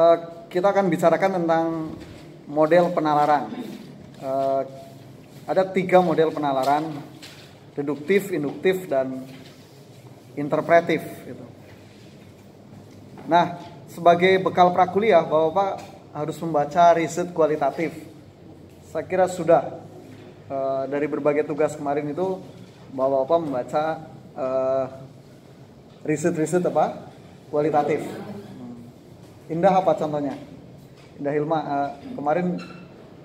Eh, kita akan bicarakan tentang model penalaran. Eh, ada tiga model penalaran: deduktif, induktif, dan interpretif. Gitu. Nah, sebagai bekal prakuliah, bapak-bapak harus membaca riset kualitatif. Saya kira sudah eh, dari berbagai tugas kemarin itu, bapak-bapak membaca riset-riset apa kualitatif. Indah apa contohnya? Indah Hilma, uh, kemarin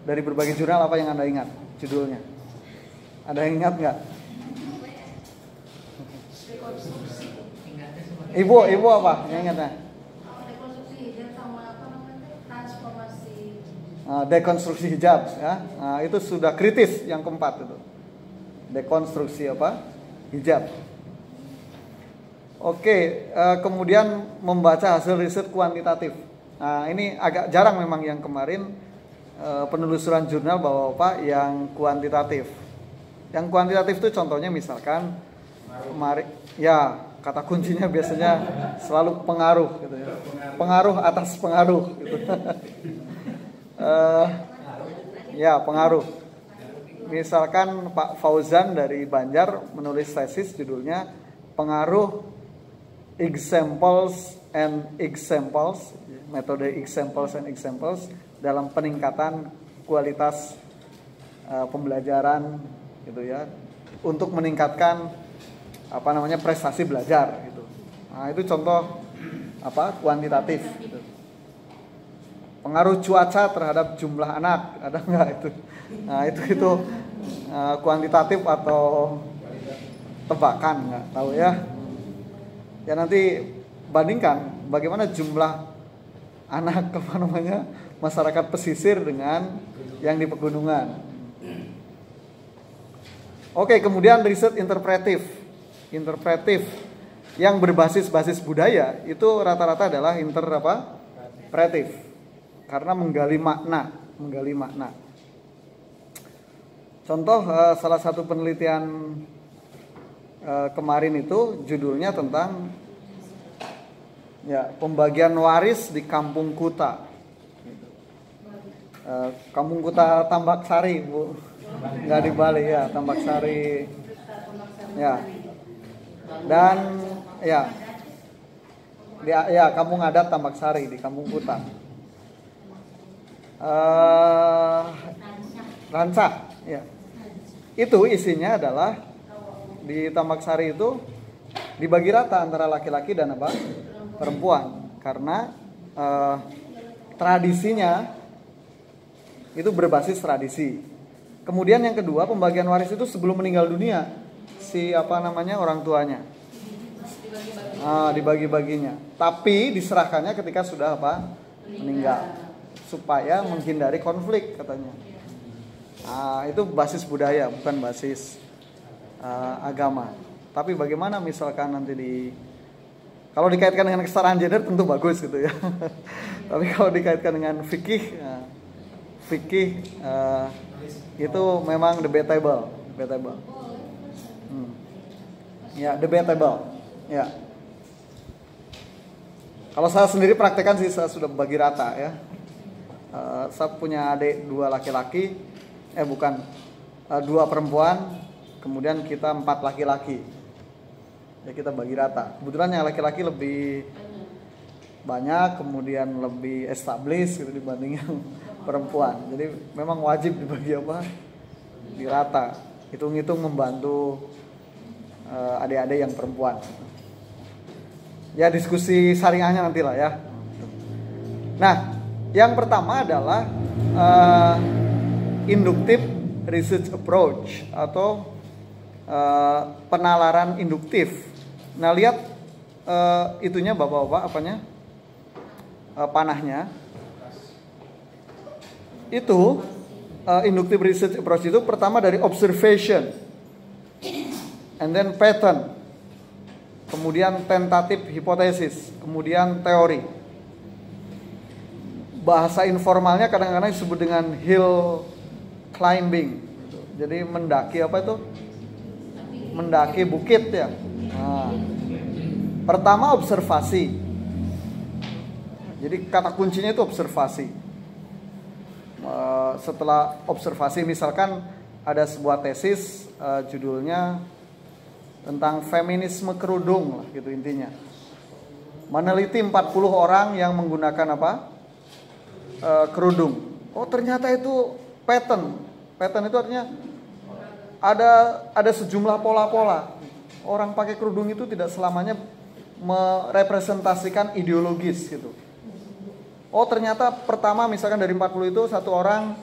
dari berbagai jurnal apa yang Anda ingat judulnya? Ada yang ingat nggak? Ibu, ibu apa yang ingatnya? Uh, dekonstruksi hijab ya, nah, itu sudah kritis yang keempat itu. Dekonstruksi apa? Hijab. Oke, uh, kemudian membaca hasil riset kuantitatif. Nah, ini agak jarang memang yang kemarin uh, penelusuran jurnal bahwa Pak yang kuantitatif. Yang kuantitatif itu contohnya misalkan kemarin ya kata kuncinya biasanya selalu pengaruh gitu ya. Pengaruh atas pengaruh gitu. uh, ya, pengaruh. Misalkan Pak Fauzan dari Banjar menulis tesis judulnya pengaruh examples and examples metode examples and examples dalam peningkatan kualitas uh, pembelajaran gitu ya untuk meningkatkan apa namanya prestasi belajar gitu. Nah itu contoh apa kuantitatif gitu. pengaruh cuaca terhadap jumlah anak ada nggak itu? Nah itu itu uh, kuantitatif atau tebakan nggak tahu ya ya nanti bandingkan bagaimana jumlah anak apa namanya masyarakat pesisir dengan yang di pegunungan. Oke, kemudian riset interpretif. Interpretif yang berbasis basis budaya itu rata-rata adalah inter apa? Pretif. Karena menggali makna, menggali makna. Contoh eh, salah satu penelitian Eh, kemarin itu judulnya tentang ya pembagian waris di Kampung Kuta. Uh, Kampung Kuta Tambak Sari, Bu. Nggak di Bali ya, Tambak Sari. Ya. Dan ya. Di, ya, Kampung Adat Tambak Sari di Kampung Kuta. Uh, ya. Itu isinya adalah di Tambak Sari itu dibagi rata antara laki-laki dan apa perempuan karena eh, tradisinya itu berbasis tradisi. Kemudian yang kedua pembagian waris itu sebelum meninggal dunia si apa namanya orang tuanya ah, dibagi-baginya. Tapi diserahkannya ketika sudah apa meninggal supaya menghindari konflik katanya. Nah, itu basis budaya bukan basis uh, agama. Tapi bagaimana misalkan nanti di kalau dikaitkan dengan kesetaraan gender tentu bagus gitu ya. Tapi kalau dikaitkan dengan fikih, uh, fikih uh, itu memang debatable, debatable. Hmm. Ya, debatable. Ya. Kalau saya sendiri praktekkan sih saya sudah bagi rata ya. Uh, saya punya adik dua laki-laki, eh bukan uh, dua perempuan, kemudian kita empat laki-laki ya kita bagi rata. Kebetulan yang laki-laki lebih banyak kemudian lebih established gitu dibanding yang perempuan. Jadi memang wajib dibagi apa? Di rata. Hitung-hitung membantu uh, adik-adik yang perempuan. Ya diskusi saringannya nanti lah ya. Nah yang pertama adalah uh, inductive research approach atau uh, penalaran induktif. Nah lihat uh, itunya bapak-bapak apanya? Uh, panahnya. Itu uh, inductive research approach itu pertama dari observation. And then pattern. Kemudian tentatif hipotesis kemudian teori. Bahasa informalnya kadang-kadang disebut dengan hill climbing. Jadi mendaki apa itu? Mendaki bukit ya. Nah, pertama observasi. Jadi kata kuncinya itu observasi. Setelah observasi misalkan ada sebuah tesis uh, judulnya tentang feminisme kerudung gitu intinya. Meneliti 40 orang yang menggunakan apa? Uh, kerudung. Oh, ternyata itu pattern. Pattern itu artinya ada ada sejumlah pola-pola. Orang pakai kerudung itu tidak selamanya merepresentasikan ideologis gitu. Oh ternyata pertama misalkan dari 40 itu satu orang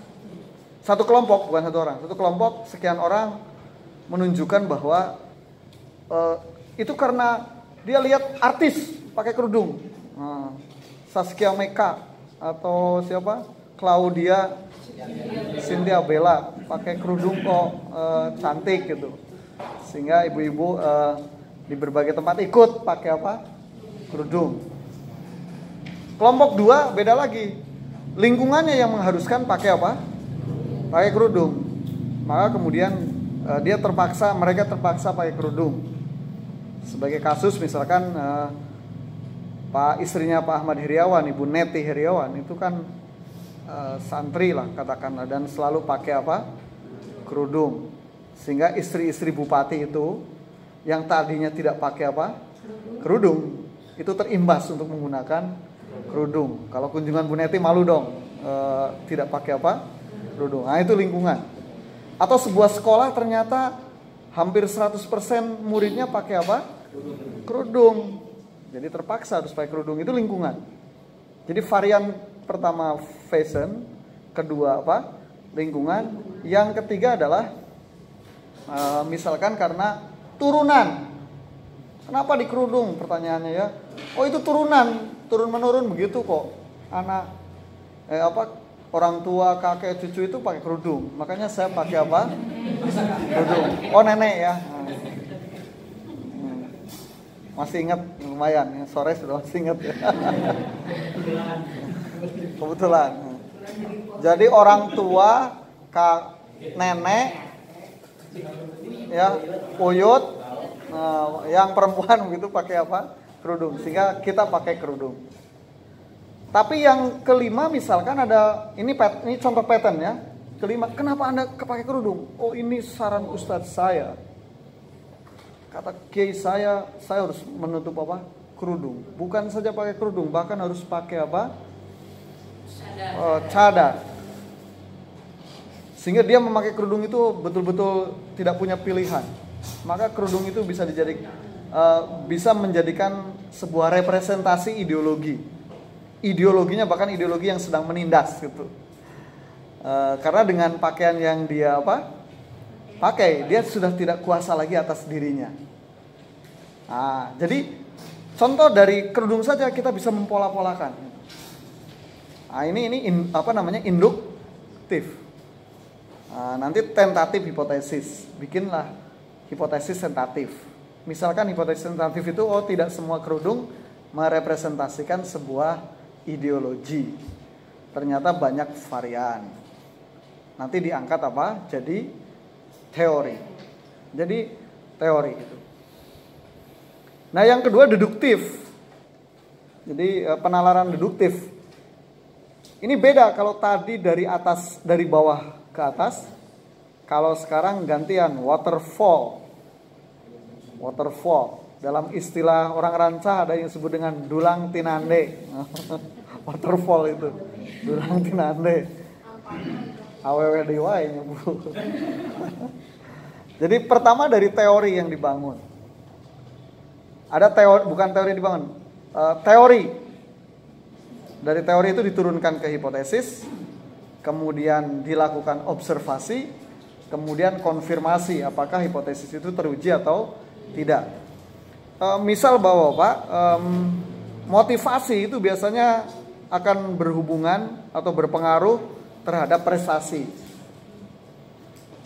satu kelompok bukan satu orang satu kelompok sekian orang menunjukkan bahwa uh, itu karena dia lihat artis pakai kerudung. Nah, Saskia Meka atau siapa? Claudia Cynthia Bella pakai kerudung kok uh, cantik gitu sehingga ibu-ibu uh, di berbagai tempat ikut pakai apa kerudung Kelompok dua beda lagi. Lingkungannya yang mengharuskan pakai apa? Pakai kerudung. Maka kemudian uh, dia terpaksa, mereka terpaksa pakai kerudung. Sebagai kasus misalkan uh, Pak istrinya Pak Ahmad Heriawan, Ibu Neti Heriawan itu kan uh, santri lah katakanlah dan selalu pakai apa? Kerudung. Sehingga istri-istri bupati itu yang tadinya tidak pakai apa? Kerudung itu terimbas untuk menggunakan kerudung. Kalau kunjungan Bu Neti malu dong, e, tidak pakai apa? Kerudung. Nah itu lingkungan. Atau sebuah sekolah ternyata hampir 100% muridnya pakai apa? Kerudung. Jadi terpaksa harus pakai kerudung. Itu lingkungan. Jadi varian pertama fashion, kedua apa? Lingkungan. Yang ketiga adalah e, misalkan karena turunan. Kenapa di kerudung? Pertanyaannya ya. Oh itu turunan turun menurun begitu kok anak eh apa orang tua kakek cucu itu pakai kerudung makanya saya pakai apa kerudung oh nenek ya hmm. masih ingat lumayan ya. sore sudah masih ingat ya kebetulan jadi orang tua kak nenek ya uyut nah, yang perempuan begitu pakai apa kerudung sehingga kita pakai kerudung. Tapi yang kelima misalkan ada ini pet, ini contoh pattern ya. Kelima, kenapa Anda pakai kerudung? Oh, ini saran ustadz saya. Kata kiai saya, saya harus menutup apa? Kerudung. Bukan saja pakai kerudung, bahkan harus pakai apa? Cadar. Oh, cadar. Sehingga dia memakai kerudung itu betul-betul tidak punya pilihan. Maka kerudung itu bisa dijadikan uh, bisa menjadikan sebuah representasi ideologi. Ideologinya bahkan ideologi yang sedang menindas gitu. Uh, karena dengan pakaian yang dia apa? Pakai, dia sudah tidak kuasa lagi atas dirinya. Nah, jadi contoh dari kerudung saja kita bisa mempola-polakan. Nah, ini ini in, apa namanya induktif. Nah, nanti tentatif hipotesis, bikinlah hipotesis tentatif. Misalkan hipotesis tentatif itu oh tidak semua kerudung merepresentasikan sebuah ideologi. Ternyata banyak varian. Nanti diangkat apa? Jadi teori. Jadi teori itu. Nah, yang kedua deduktif. Jadi eh, penalaran deduktif. Ini beda kalau tadi dari atas dari bawah ke atas. Kalau sekarang gantian waterfall waterfall. Dalam istilah orang ranca ada yang disebut dengan dulang tinande. waterfall itu. Dulang tinande. Awewe Bu. Jadi pertama dari teori yang dibangun. Ada teori bukan teori yang dibangun. Uh, teori. Dari teori itu diturunkan ke hipotesis, kemudian dilakukan observasi, kemudian konfirmasi apakah hipotesis itu teruji atau tidak. E, misal bahwa Pak, um, motivasi itu biasanya akan berhubungan atau berpengaruh terhadap prestasi.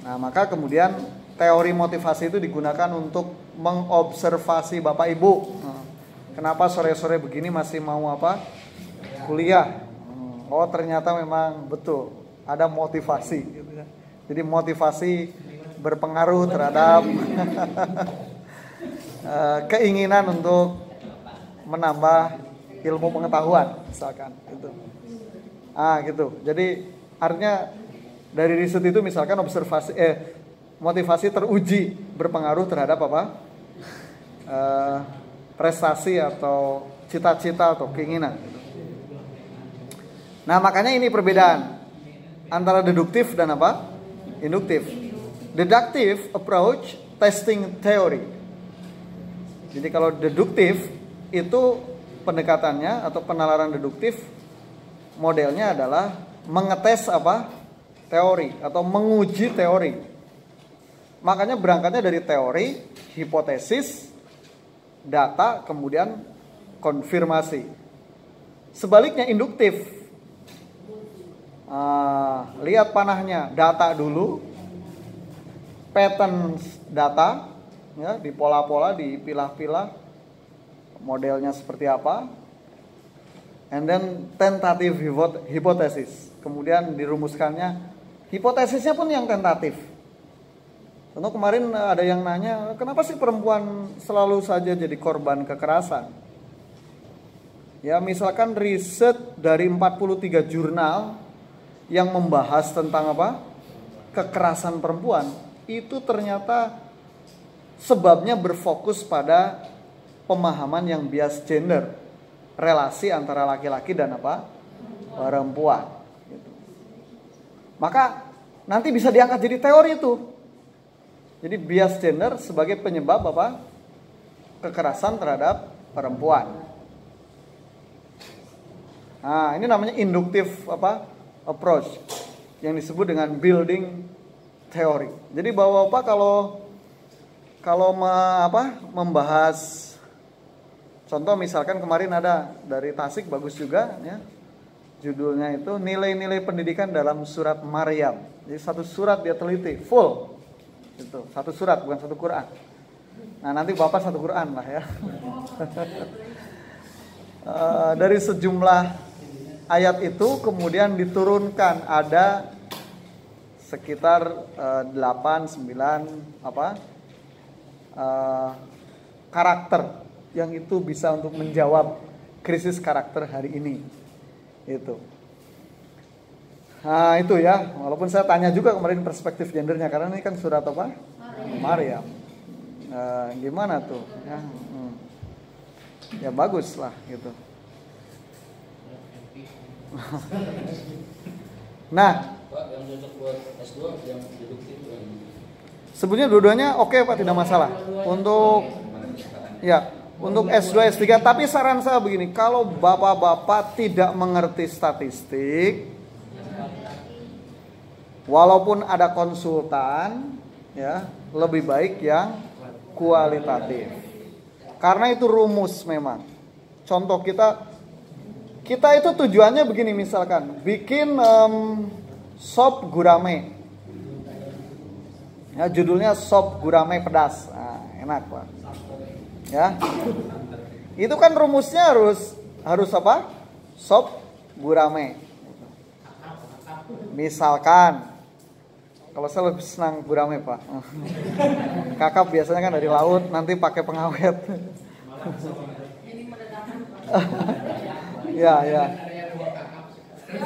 Nah, maka kemudian teori motivasi itu digunakan untuk mengobservasi Bapak Ibu. Nah, kenapa sore-sore begini masih mau apa? Kuliah. Oh, ternyata memang betul. Ada motivasi. Gitu. Jadi motivasi berpengaruh terhadap Eh, keinginan untuk menambah ilmu pengetahuan misalkan itu ah gitu. Jadi artinya dari riset itu misalkan observasi eh motivasi teruji berpengaruh terhadap apa? Uh, prestasi atau cita-cita atau keinginan nah makanya ini perbedaan antara deduktif dan apa induktif deductive approach testing theory jadi kalau deduktif itu pendekatannya atau penalaran deduktif modelnya adalah mengetes apa teori atau menguji teori. Makanya berangkatnya dari teori, hipotesis, data, kemudian konfirmasi. Sebaliknya induktif. Uh, lihat panahnya, data dulu, pattern data, ya, di pola-pola, dipilah-pilah, modelnya seperti apa, and then tentative hypothesis. Kemudian dirumuskannya Hipotesisnya pun yang tentatif. Tentu kemarin ada yang nanya, kenapa sih perempuan selalu saja jadi korban kekerasan? Ya, misalkan riset dari 43 jurnal yang membahas tentang apa? kekerasan perempuan, itu ternyata sebabnya berfokus pada pemahaman yang bias gender, relasi antara laki-laki dan apa? perempuan. Maka nanti bisa diangkat jadi teori itu. Jadi bias gender sebagai penyebab apa? Kekerasan terhadap perempuan. Nah, ini namanya induktif apa? Approach yang disebut dengan building theory. Jadi bahwa apa kalau kalau me, apa membahas contoh misalkan kemarin ada dari Tasik bagus juga ya judulnya itu nilai-nilai pendidikan dalam surat Maryam. Jadi satu surat dia teliti full. Itu, satu surat bukan satu Quran. Nah, nanti Bapak satu Quran lah ya. uh, dari sejumlah ayat itu kemudian diturunkan ada sekitar uh, 8 9 apa? Uh, karakter yang itu bisa untuk menjawab krisis karakter hari ini itu. Nah itu ya, walaupun saya tanya juga kemarin perspektif gendernya karena ini kan surat apa? Maryam. Nah, gimana tuh? Ya, hmm. ya bagus lah gitu. nah, Sebetulnya dua-duanya oke okay, Pak, tidak masalah. Untuk ya, untuk S2 S3 tapi saran saya begini kalau bapak-bapak tidak mengerti statistik walaupun ada konsultan ya lebih baik yang kualitatif. Karena itu rumus memang. Contoh kita kita itu tujuannya begini misalkan bikin um, sop gurame ya judulnya sop gurame pedas nah, enak pak Ya. Itu kan rumusnya harus harus apa? Sop gurame. Misalkan kalau saya lebih senang gurame, Pak. Kakap biasanya kan dari laut, nanti pakai pengawet. ya, ya.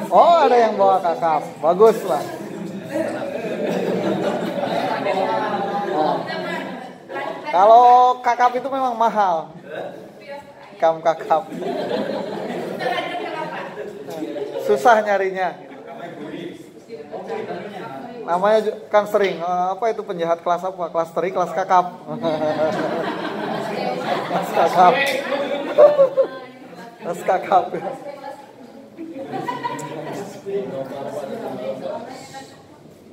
Oh, ada yang bawa kakap. Bagus lah. Kalau kakap itu memang mahal. Kam kakap. Susah nyarinya. Namanya kan sering. Eh, apa itu penjahat kelas apa? Kelas teri, kelas kakap. kelas kakap. kelas kakap.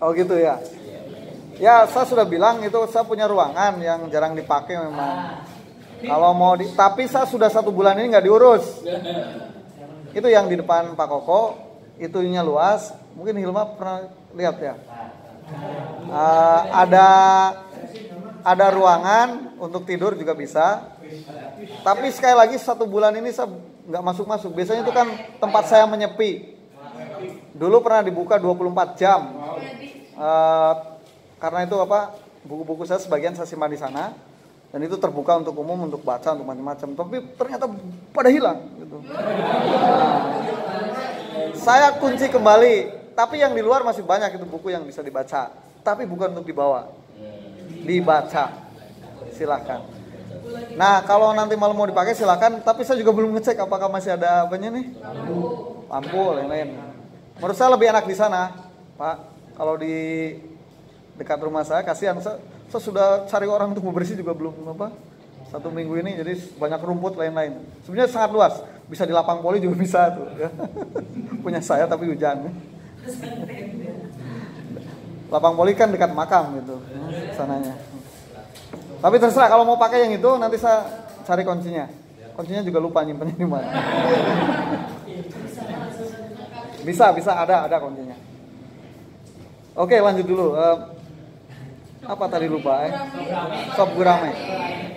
Oh gitu ya. Ya, saya sudah bilang itu saya punya ruangan yang jarang dipakai memang. Kalau mau di, tapi saya sudah satu bulan ini nggak diurus. Itu yang di depan Pak Koko, itunya luas. Mungkin Hilma pernah lihat ya. Uh, ada ada ruangan untuk tidur juga bisa. Tapi sekali lagi satu bulan ini saya nggak masuk masuk. Biasanya itu kan tempat saya menyepi. Dulu pernah dibuka 24 jam. Uh, karena itu apa buku-buku saya sebagian saya simpan di sana dan itu terbuka untuk umum untuk baca untuk macam-macam tapi ternyata pada hilang gitu. Saya kunci kembali, tapi yang di luar masih banyak itu buku yang bisa dibaca, tapi bukan untuk dibawa, dibaca. Silahkan. Nah kalau nanti malam mau dipakai silahkan, tapi saya juga belum ngecek apakah masih ada apanya nih, lampu, lain-lain. Menurut saya lebih enak di sana, Pak. Kalau di dekat rumah saya, kasihan. Saya, saya sudah cari orang untuk bebersih juga belum apa satu minggu ini. Jadi banyak rumput lain-lain. Sebenarnya sangat luas. Bisa di lapang poli juga bisa tuh ya. punya saya tapi hujan. Lapang poli kan dekat makam gitu sananya tapi terserah kalau mau pakai yang itu nanti saya cari kuncinya kuncinya juga lupa nyimpennya di mana bisa bisa ada ada kuncinya oke lanjut dulu uh, apa tadi lupa eh? Sop gurame.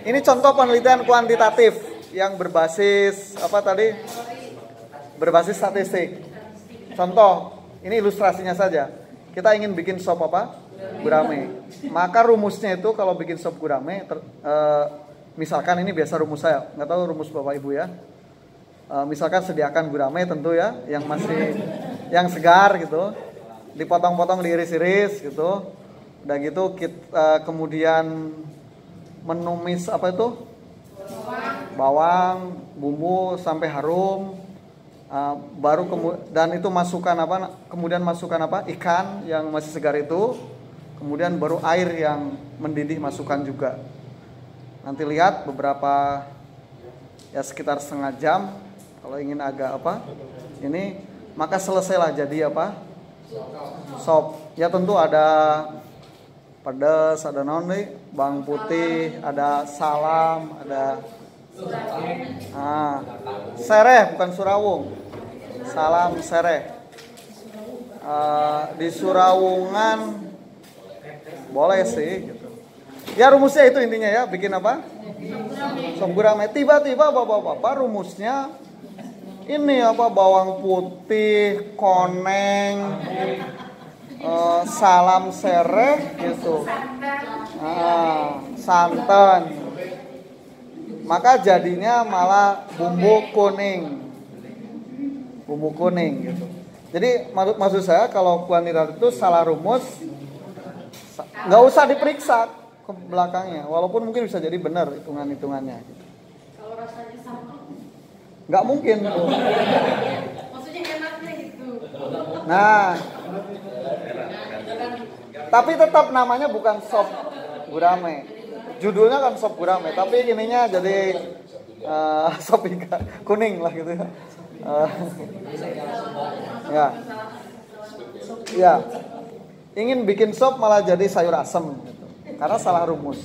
Ini contoh penelitian kuantitatif yang berbasis apa tadi? Berbasis statistik. Contoh, ini ilustrasinya saja. Kita ingin bikin sop apa? Gurame. Maka rumusnya itu kalau bikin sop gurame, ter, uh, misalkan ini biasa rumus saya, nggak tahu rumus bapak ibu ya. Uh, misalkan sediakan gurame tentu ya, yang masih yang segar gitu, dipotong-potong diiris-iris gitu. Udah gitu kita uh, kemudian menumis apa itu? Bawang bumbu sampai harum. Uh, baru dan itu masukkan apa kemudian masukkan apa? Ikan yang masih segar itu kemudian baru air yang mendidih masukkan juga. Nanti lihat beberapa ya sekitar setengah jam kalau ingin agak apa ini maka selesailah jadi apa? Sop. Ya tentu ada pedas ada non nih? Bang putih ada salam ada ah sereh bukan surawung. Salam sereh. Uh, di surawungan boleh sih gitu. ya rumusnya itu intinya ya bikin apa? Sop tiba-tiba bapak-bapak rumusnya ini apa bawang putih koneng uh, salam sereh gitu. Uh, santan. Maka jadinya malah bumbu kuning. Bumbu kuning gitu. Jadi maksud saya kalau kuantitatif itu salah rumus nggak usah diperiksa ke belakangnya walaupun mungkin bisa jadi benar hitungan hitungannya gitu. kalau rasanya sama nggak mungkin maksudnya enaknya gitu nah tapi tetap namanya bukan sop gurame. Judulnya kan sop gurame, tapi ininya jadi uh, sop ikan kuning lah gitu ya. Uh, ya. Ya. Ingin bikin sop malah jadi sayur asem gitu. Karena salah rumus.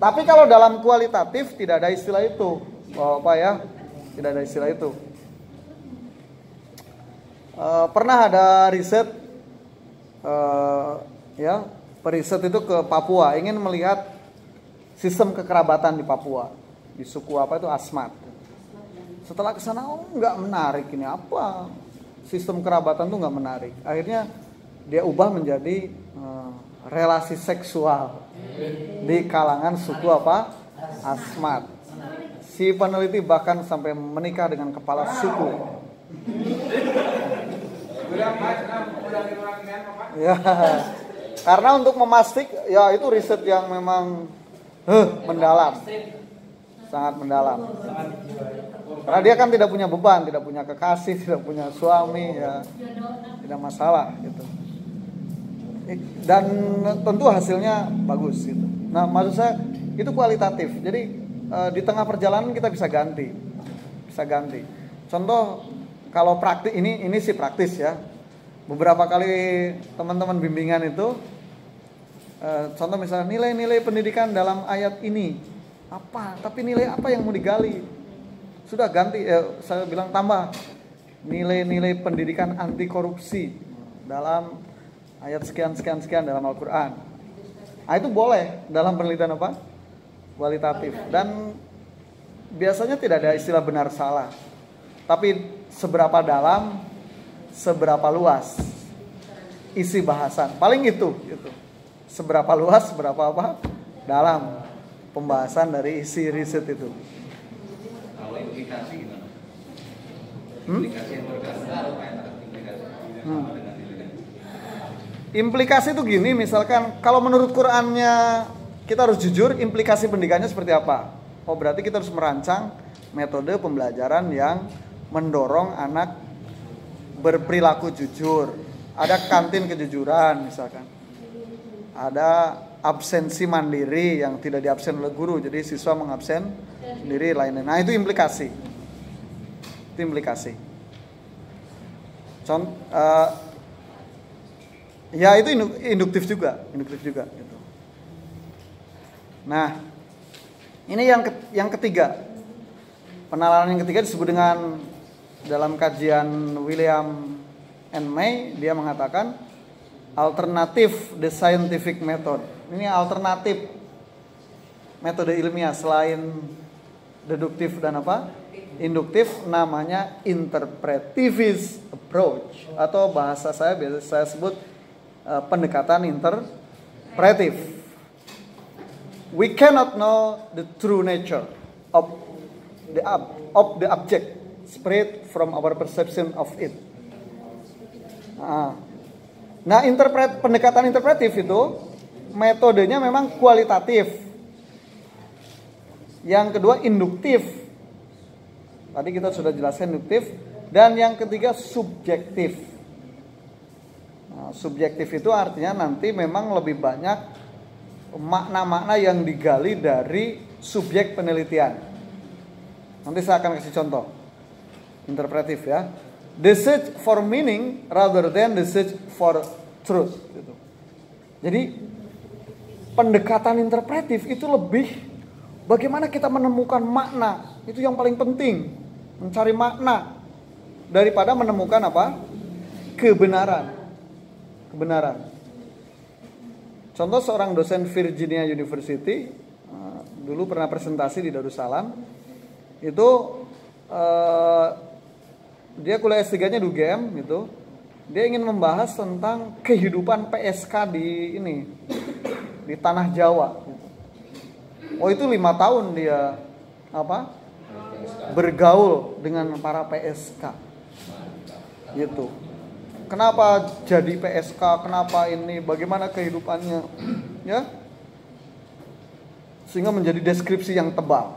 Tapi kalau dalam kualitatif tidak ada istilah itu. Apa ya? Tidak ada istilah itu. Uh, pernah ada riset uh, ya periset itu ke Papua ingin melihat sistem kekerabatan di Papua di suku apa itu Asmat setelah ke sana oh nggak menarik ini apa sistem kerabatan tuh nggak menarik akhirnya dia ubah menjadi uh, relasi seksual di kalangan suku apa Asmat si peneliti bahkan sampai menikah dengan kepala suku Ya. Karena untuk memastik ya itu riset yang memang huh, mendalam. Sangat mendalam. Karena dia kan tidak punya beban, tidak punya kekasih, tidak punya suami ya. Tidak masalah gitu. Dan tentu hasilnya bagus gitu. Nah, maksud saya itu kualitatif. Jadi eh, di tengah perjalanan kita bisa ganti. Bisa ganti. Contoh kalau praktis ini ini sih praktis ya beberapa kali teman-teman bimbingan itu uh, contoh misalnya nilai-nilai pendidikan dalam ayat ini apa tapi nilai apa yang mau digali sudah ganti eh, saya bilang tambah nilai-nilai pendidikan anti korupsi dalam ayat sekian sekian sekian dalam Al-Qur'an. Nah, itu boleh dalam penelitian apa? kualitatif dan biasanya tidak ada istilah benar salah. Tapi seberapa dalam, seberapa luas isi bahasan. Paling itu, gitu. Seberapa luas, seberapa apa? Dalam pembahasan dari isi riset itu. Kalau implikasi gimana? Hmm? Implikasi yang berkaitan Hmm. Implikasi? Itu gini, misalkan kalau menurut Qurannya kita harus jujur, implikasi pendidikannya seperti apa? Oh berarti kita harus merancang metode pembelajaran yang mendorong anak berperilaku jujur. Ada kantin kejujuran misalkan. Ada absensi mandiri yang tidak diabsen oleh guru, jadi siswa mengabsen sendiri lainnya. Nah itu implikasi. Itu implikasi. Contoh, Ya itu indu- induktif juga, induktif juga. Gitu. Nah, ini yang ke- yang ketiga, penalaran yang ketiga disebut dengan dalam kajian William and May dia mengatakan alternatif the scientific method. Ini alternatif metode ilmiah selain deduktif dan apa? Induktif namanya interpretivist approach atau bahasa saya biasa saya sebut uh, pendekatan interpretif. We cannot know the true nature of the ob- of the object spread from our perception of it. Nah, Nah, interpret pendekatan interpretif itu metodenya memang kualitatif. Yang kedua induktif. Tadi kita sudah jelaskan induktif dan yang ketiga subjektif. Subjektif itu artinya nanti memang lebih banyak makna-makna yang digali dari subjek penelitian. Nanti saya akan kasih contoh. Interpretif ya. The search for meaning rather than the search for truth. Gitu. Jadi pendekatan interpretif itu lebih bagaimana kita menemukan makna itu yang paling penting mencari makna daripada menemukan apa kebenaran kebenaran contoh seorang dosen Virginia University eh, dulu pernah presentasi di Darussalam itu eh, dia kuliah S3-nya di UGM gitu. Dia ingin membahas tentang kehidupan PSK di ini di tanah Jawa. gitu. Oh itu lima tahun dia apa bergaul dengan para PSK gitu. Kenapa jadi PSK? Kenapa ini? Bagaimana kehidupannya? Ya, sehingga menjadi deskripsi yang tebal.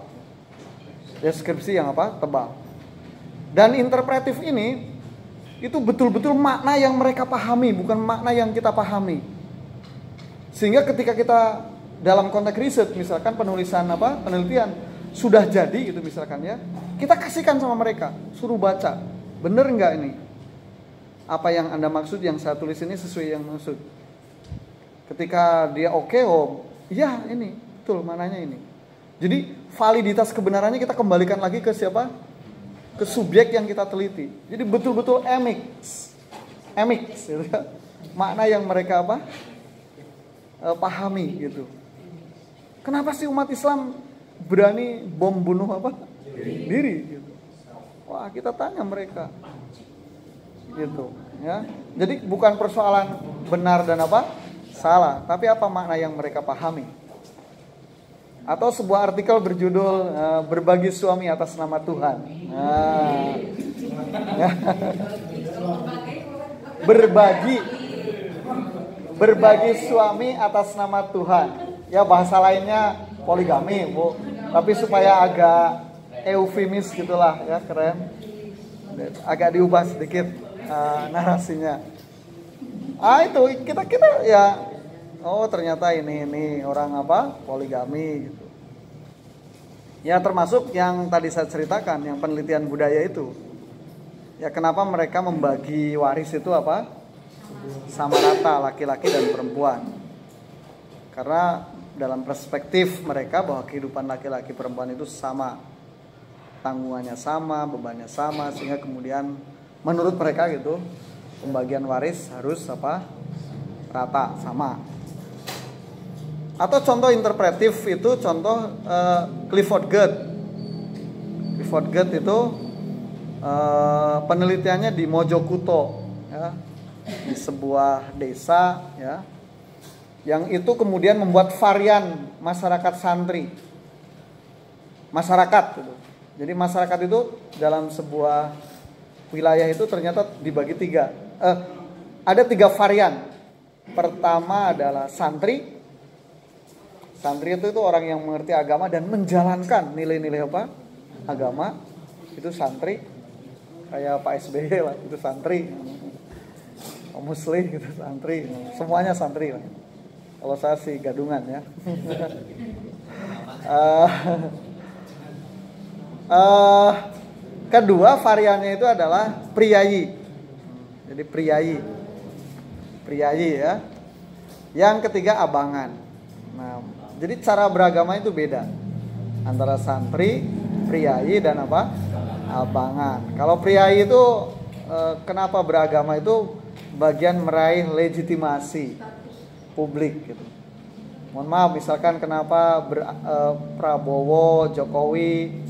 Deskripsi yang apa? Tebal. Dan interpretif ini itu betul-betul makna yang mereka pahami, bukan makna yang kita pahami. Sehingga ketika kita dalam konteks riset, misalkan penulisan apa, penelitian sudah jadi gitu misalkan ya, kita kasihkan sama mereka, suruh baca, bener nggak ini? Apa yang anda maksud, yang saya tulis ini sesuai yang maksud. Ketika dia oke, oh, iya ini, betul mananya ini. Jadi validitas kebenarannya kita kembalikan lagi ke siapa? ke subjek yang kita teliti. Jadi betul-betul emix, emix, gitu ya. makna yang mereka apa e, pahami gitu. Kenapa sih umat Islam berani bom bunuh apa diri? Gitu. Wah kita tanya mereka, gitu ya. Jadi bukan persoalan benar dan apa salah, tapi apa makna yang mereka pahami atau sebuah artikel berjudul uh, berbagi suami atas nama Tuhan. Nah, ya. berbagi berbagi suami atas nama Tuhan. Ya bahasa lainnya poligami, Bu. Tapi supaya agak eufemis gitulah ya, keren. Agak diubah sedikit uh, narasinya. Ah itu kita kita ya oh ternyata ini ini orang apa poligami gitu. Ya termasuk yang tadi saya ceritakan yang penelitian budaya itu. Ya kenapa mereka membagi waris itu apa? Sama rata laki-laki dan perempuan. Karena dalam perspektif mereka bahwa kehidupan laki-laki perempuan itu sama. Tanggungannya sama bebannya sama sehingga kemudian menurut mereka gitu pembagian waris harus apa? Rata sama. Atau contoh interpretif itu contoh uh, Clifford Gert Clifford Gert itu uh, penelitiannya di Mojokuto ya, di sebuah desa ya. Yang itu kemudian membuat varian masyarakat santri. Masyarakat gitu. Jadi masyarakat itu dalam sebuah wilayah itu ternyata dibagi tiga. Eh, ada tiga varian. Pertama adalah santri. Santri itu itu orang yang mengerti agama dan menjalankan nilai-nilai apa? Agama. Itu santri. Kayak Pak SBY lah, itu santri. Pak Musli itu santri. Semuanya santri lah. Kalau saya sih gadungan ya. Eh, eh, kedua variannya itu adalah priayi. Jadi priayi. Priayi ya. Yang ketiga abangan. Nah, jadi cara beragama itu beda antara santri, priayi dan apa? Abangan. Kalau priayi itu eh, kenapa beragama itu bagian meraih legitimasi publik gitu. Mohon maaf misalkan kenapa eh, Prabowo, Jokowi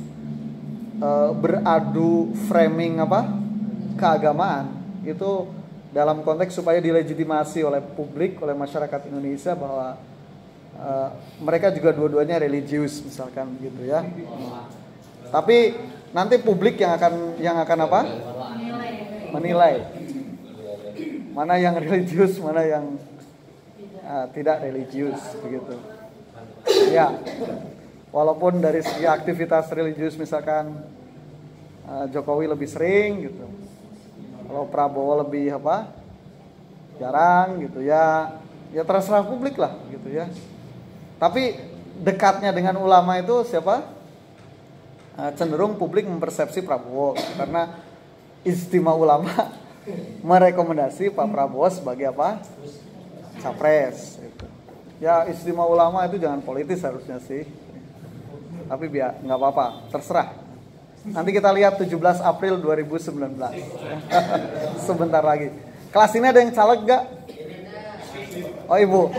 eh, beradu framing apa? keagamaan itu dalam konteks supaya dilegitimasi oleh publik, oleh masyarakat Indonesia bahwa eh, mereka juga dua-duanya religius misalkan gitu ya. Tapi nanti publik yang akan yang akan apa? Menilai mana yang religius, mana yang uh, tidak religius begitu. Ya, walaupun dari segi aktivitas religius misalkan uh, Jokowi lebih sering gitu, kalau Prabowo lebih apa? Jarang gitu ya, ya terserah publik lah gitu ya. Tapi dekatnya dengan ulama itu siapa? Uh, cenderung publik mempersepsi Prabowo karena istimewa ulama merekomendasi Pak Prabowo sebagai apa? Capres. Gitu. Ya istimewa ulama itu jangan politis harusnya sih. Tapi biar nggak apa-apa, terserah. Nanti kita lihat 17 April 2019. Sebentar lagi. Kelas ini ada yang caleg gak? Oh ibu.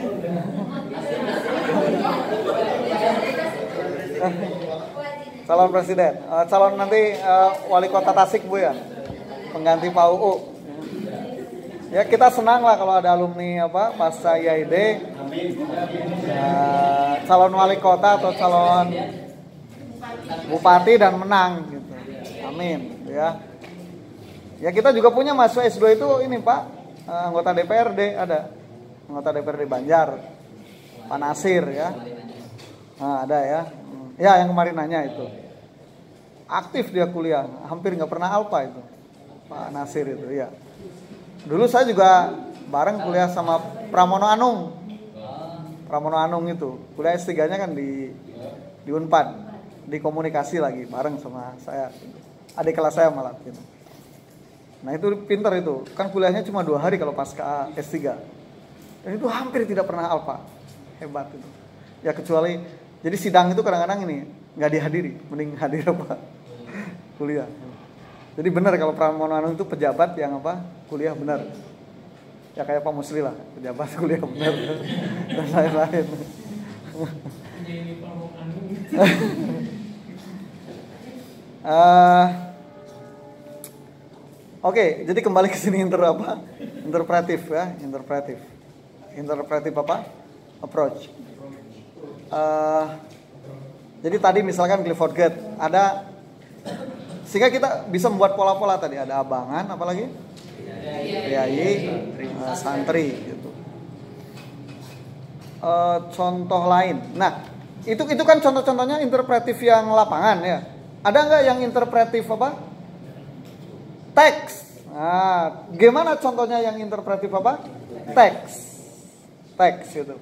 calon presiden, uh, calon nanti uh, wali kota Tasik bu ya, pengganti Pak UU. Ya kita senang lah kalau ada alumni apa pasca IAID uh, calon wali kota atau calon bupati dan menang gitu. Amin ya. Ya kita juga punya mahasiswa S2 itu ini Pak. Uh, anggota DPRD ada. Anggota DPRD Banjar. Pak Nasir ya. Nah, ada ya. Ya yang kemarin nanya itu. Aktif dia kuliah. Hampir nggak pernah alpa itu. Pak Nasir itu ya. Dulu saya juga bareng kuliah sama Pramono Anung. Pramono Anung itu. Kuliah S3 nya kan di di Unpad di komunikasi lagi bareng sama saya. Adik kelas saya malah gitu. Nah itu pinter itu. Kan kuliahnya cuma dua hari kalau pasca S3 dan itu hampir tidak pernah alfa hebat itu. Ya kecuali jadi sidang itu kadang-kadang ini nggak dihadiri. Mending hadir apa? Kuliah. Jadi benar kalau Pramono Anung itu pejabat yang apa? Kuliah benar. Ya kayak Pak Musli lah. Pejabat kuliah benar. Dan lain-lain uh, Oke, okay, jadi kembali ke sini inter apa? Interpretif ya, interpretif. Interpretif apa? Approach. Uh, jadi tadi misalkan Clifford Gate ada sehingga kita bisa membuat pola-pola tadi ada abangan, apalagi priayi, uh, santri gitu. Uh, contoh lain. Nah, itu itu kan contoh-contohnya interpretif yang lapangan ya. Ada nggak yang interpretif apa? Teks. Nah, gimana contohnya yang interpretif apa? Teks. Teks itu.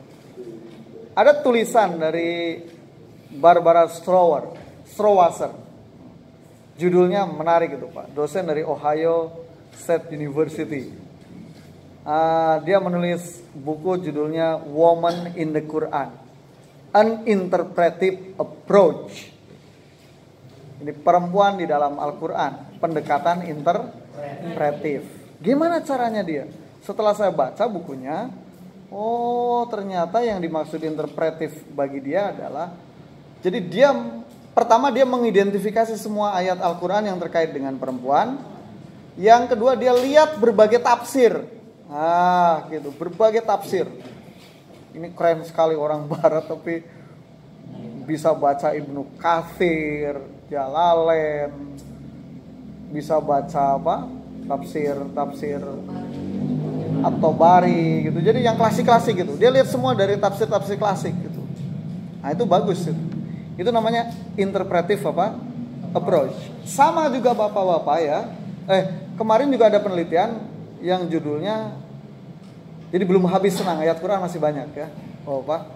Ada tulisan dari Barbara Strower, Strowasser. Judulnya menarik itu Pak. Dosen dari Ohio State University. Uh, dia menulis buku judulnya Woman in the Quran. An Interpretive Approach. Ini perempuan di dalam Al-Quran. Pendekatan interpretif. Gimana caranya dia? Setelah saya baca bukunya, oh ternyata yang dimaksud interpretif bagi dia adalah jadi dia pertama dia mengidentifikasi semua ayat Al-Qur'an yang terkait dengan perempuan. Yang kedua dia lihat berbagai tafsir. Ah, gitu, berbagai tafsir. Ini keren sekali orang barat tapi bisa baca Ibnu Kathir, Jalalain, bisa baca apa? Tafsir, tafsir atau bari gitu. Jadi yang klasik-klasik gitu. Dia lihat semua dari tafsir-tafsir klasik gitu. Nah, itu bagus itu. Itu namanya interpretive apa? approach. Sama juga Bapak-bapak ya. Eh, kemarin juga ada penelitian yang judulnya jadi belum habis senang ayat Quran masih banyak ya. Oh, Pak.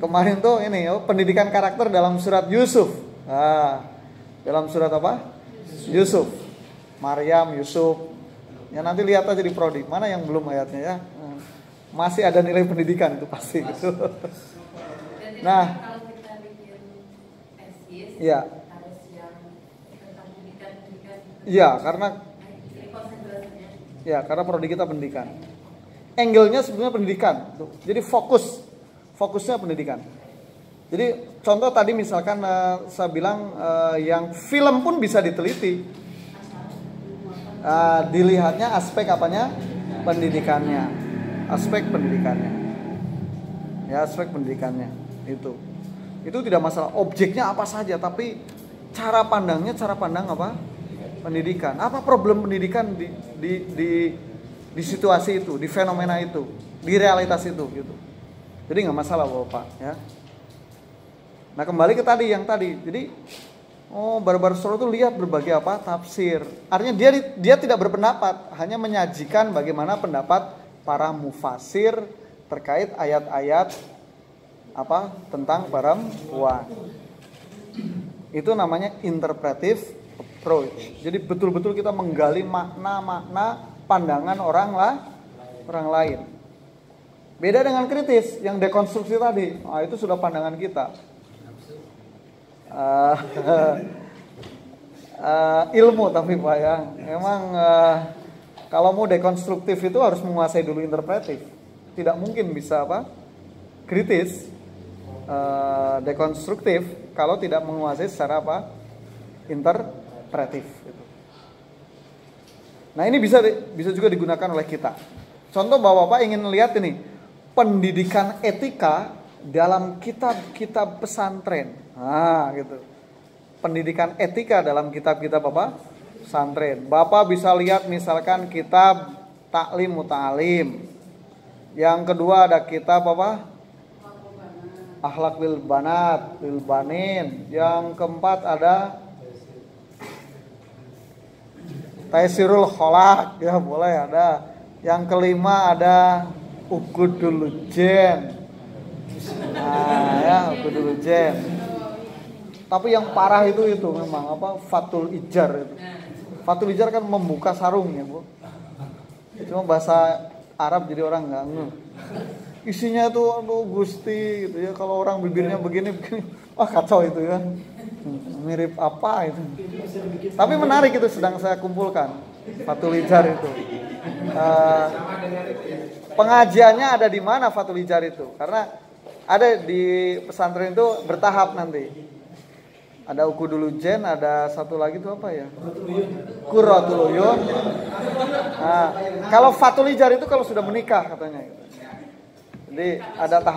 Kemarin tuh ini oh, pendidikan karakter dalam surat Yusuf. Ah, dalam surat apa? Yusuf. Maryam, Yusuf. Ya nanti lihat aja di prodi. Mana yang belum ayatnya ya? Masih ada nilai pendidikan itu pasti gitu. Dan Nah. kalau kita bikin tesis Iya. harus yang tentang pendidikan-pendidikan. Iya, karena. Ya, karena prodi kita pendidikan. Angle-nya sebenarnya pendidikan. Jadi fokus, fokusnya pendidikan. Jadi contoh tadi misalkan eh, saya bilang eh, yang film pun bisa diteliti. Eh, dilihatnya aspek apanya? Pendidikannya. Aspek pendidikannya. Ya, aspek pendidikannya. Itu. Itu tidak masalah objeknya apa saja, tapi cara pandangnya cara pandang apa? Pendidikan. Apa problem pendidikan di di di di situasi itu, di fenomena itu, di realitas itu gitu. Jadi nggak masalah Bapak ya. Nah, kembali ke tadi yang tadi. Jadi oh Barbar Soro itu lihat berbagai apa? tafsir. Artinya dia dia tidak berpendapat, hanya menyajikan bagaimana pendapat para mufasir terkait ayat-ayat apa tentang perempuan. Itu namanya interpretive approach. Jadi betul-betul kita menggali makna-makna pandangan orang lah orang lain. Beda dengan kritis yang dekonstruksi tadi. Nah, itu sudah pandangan kita. Eh, ilmu tapi Pak ya. Emang eh, kalau mau dekonstruktif itu harus menguasai dulu interpretif. Tidak mungkin bisa apa? kritis eh, dekonstruktif kalau tidak menguasai secara apa? interpretif gitu. Nah, ini bisa bisa juga digunakan oleh kita. Contoh Bapak-bapak ingin lihat ini pendidikan etika dalam kitab-kitab pesantren. Nah, gitu. Pendidikan etika dalam kitab-kitab apa? Pesantren. Bapak bisa lihat misalkan kitab Taklim Muta'alim. Yang kedua ada kitab apa? Akhlak lil banat, lil banin. Yang keempat ada Taisirul Kholak ya boleh ada. Yang kelima ada Ukudul Jen. Nah ya Ukudul Jen. Tapi yang parah itu itu memang apa Fatul Ijar itu. Fatul Ijar kan membuka sarung ya bu. Cuma bahasa Arab jadi orang nggak ngeh. Isinya itu aduh gusti gitu ya. Kalau orang bibirnya begini begini, wah kacau itu ya. Mirip apa itu. Tapi menarik itu sedang saya kumpulkan Fatul Ijar itu. Eh, pengajiannya ada di mana Fatul Ijar itu? Karena ada di pesantren itu bertahap nanti. Ada uku dulu jen, ada satu lagi itu apa ya? Kuratul Uyun. Nah, kalau Fatul Ijar itu kalau sudah menikah katanya. Jadi ada tahap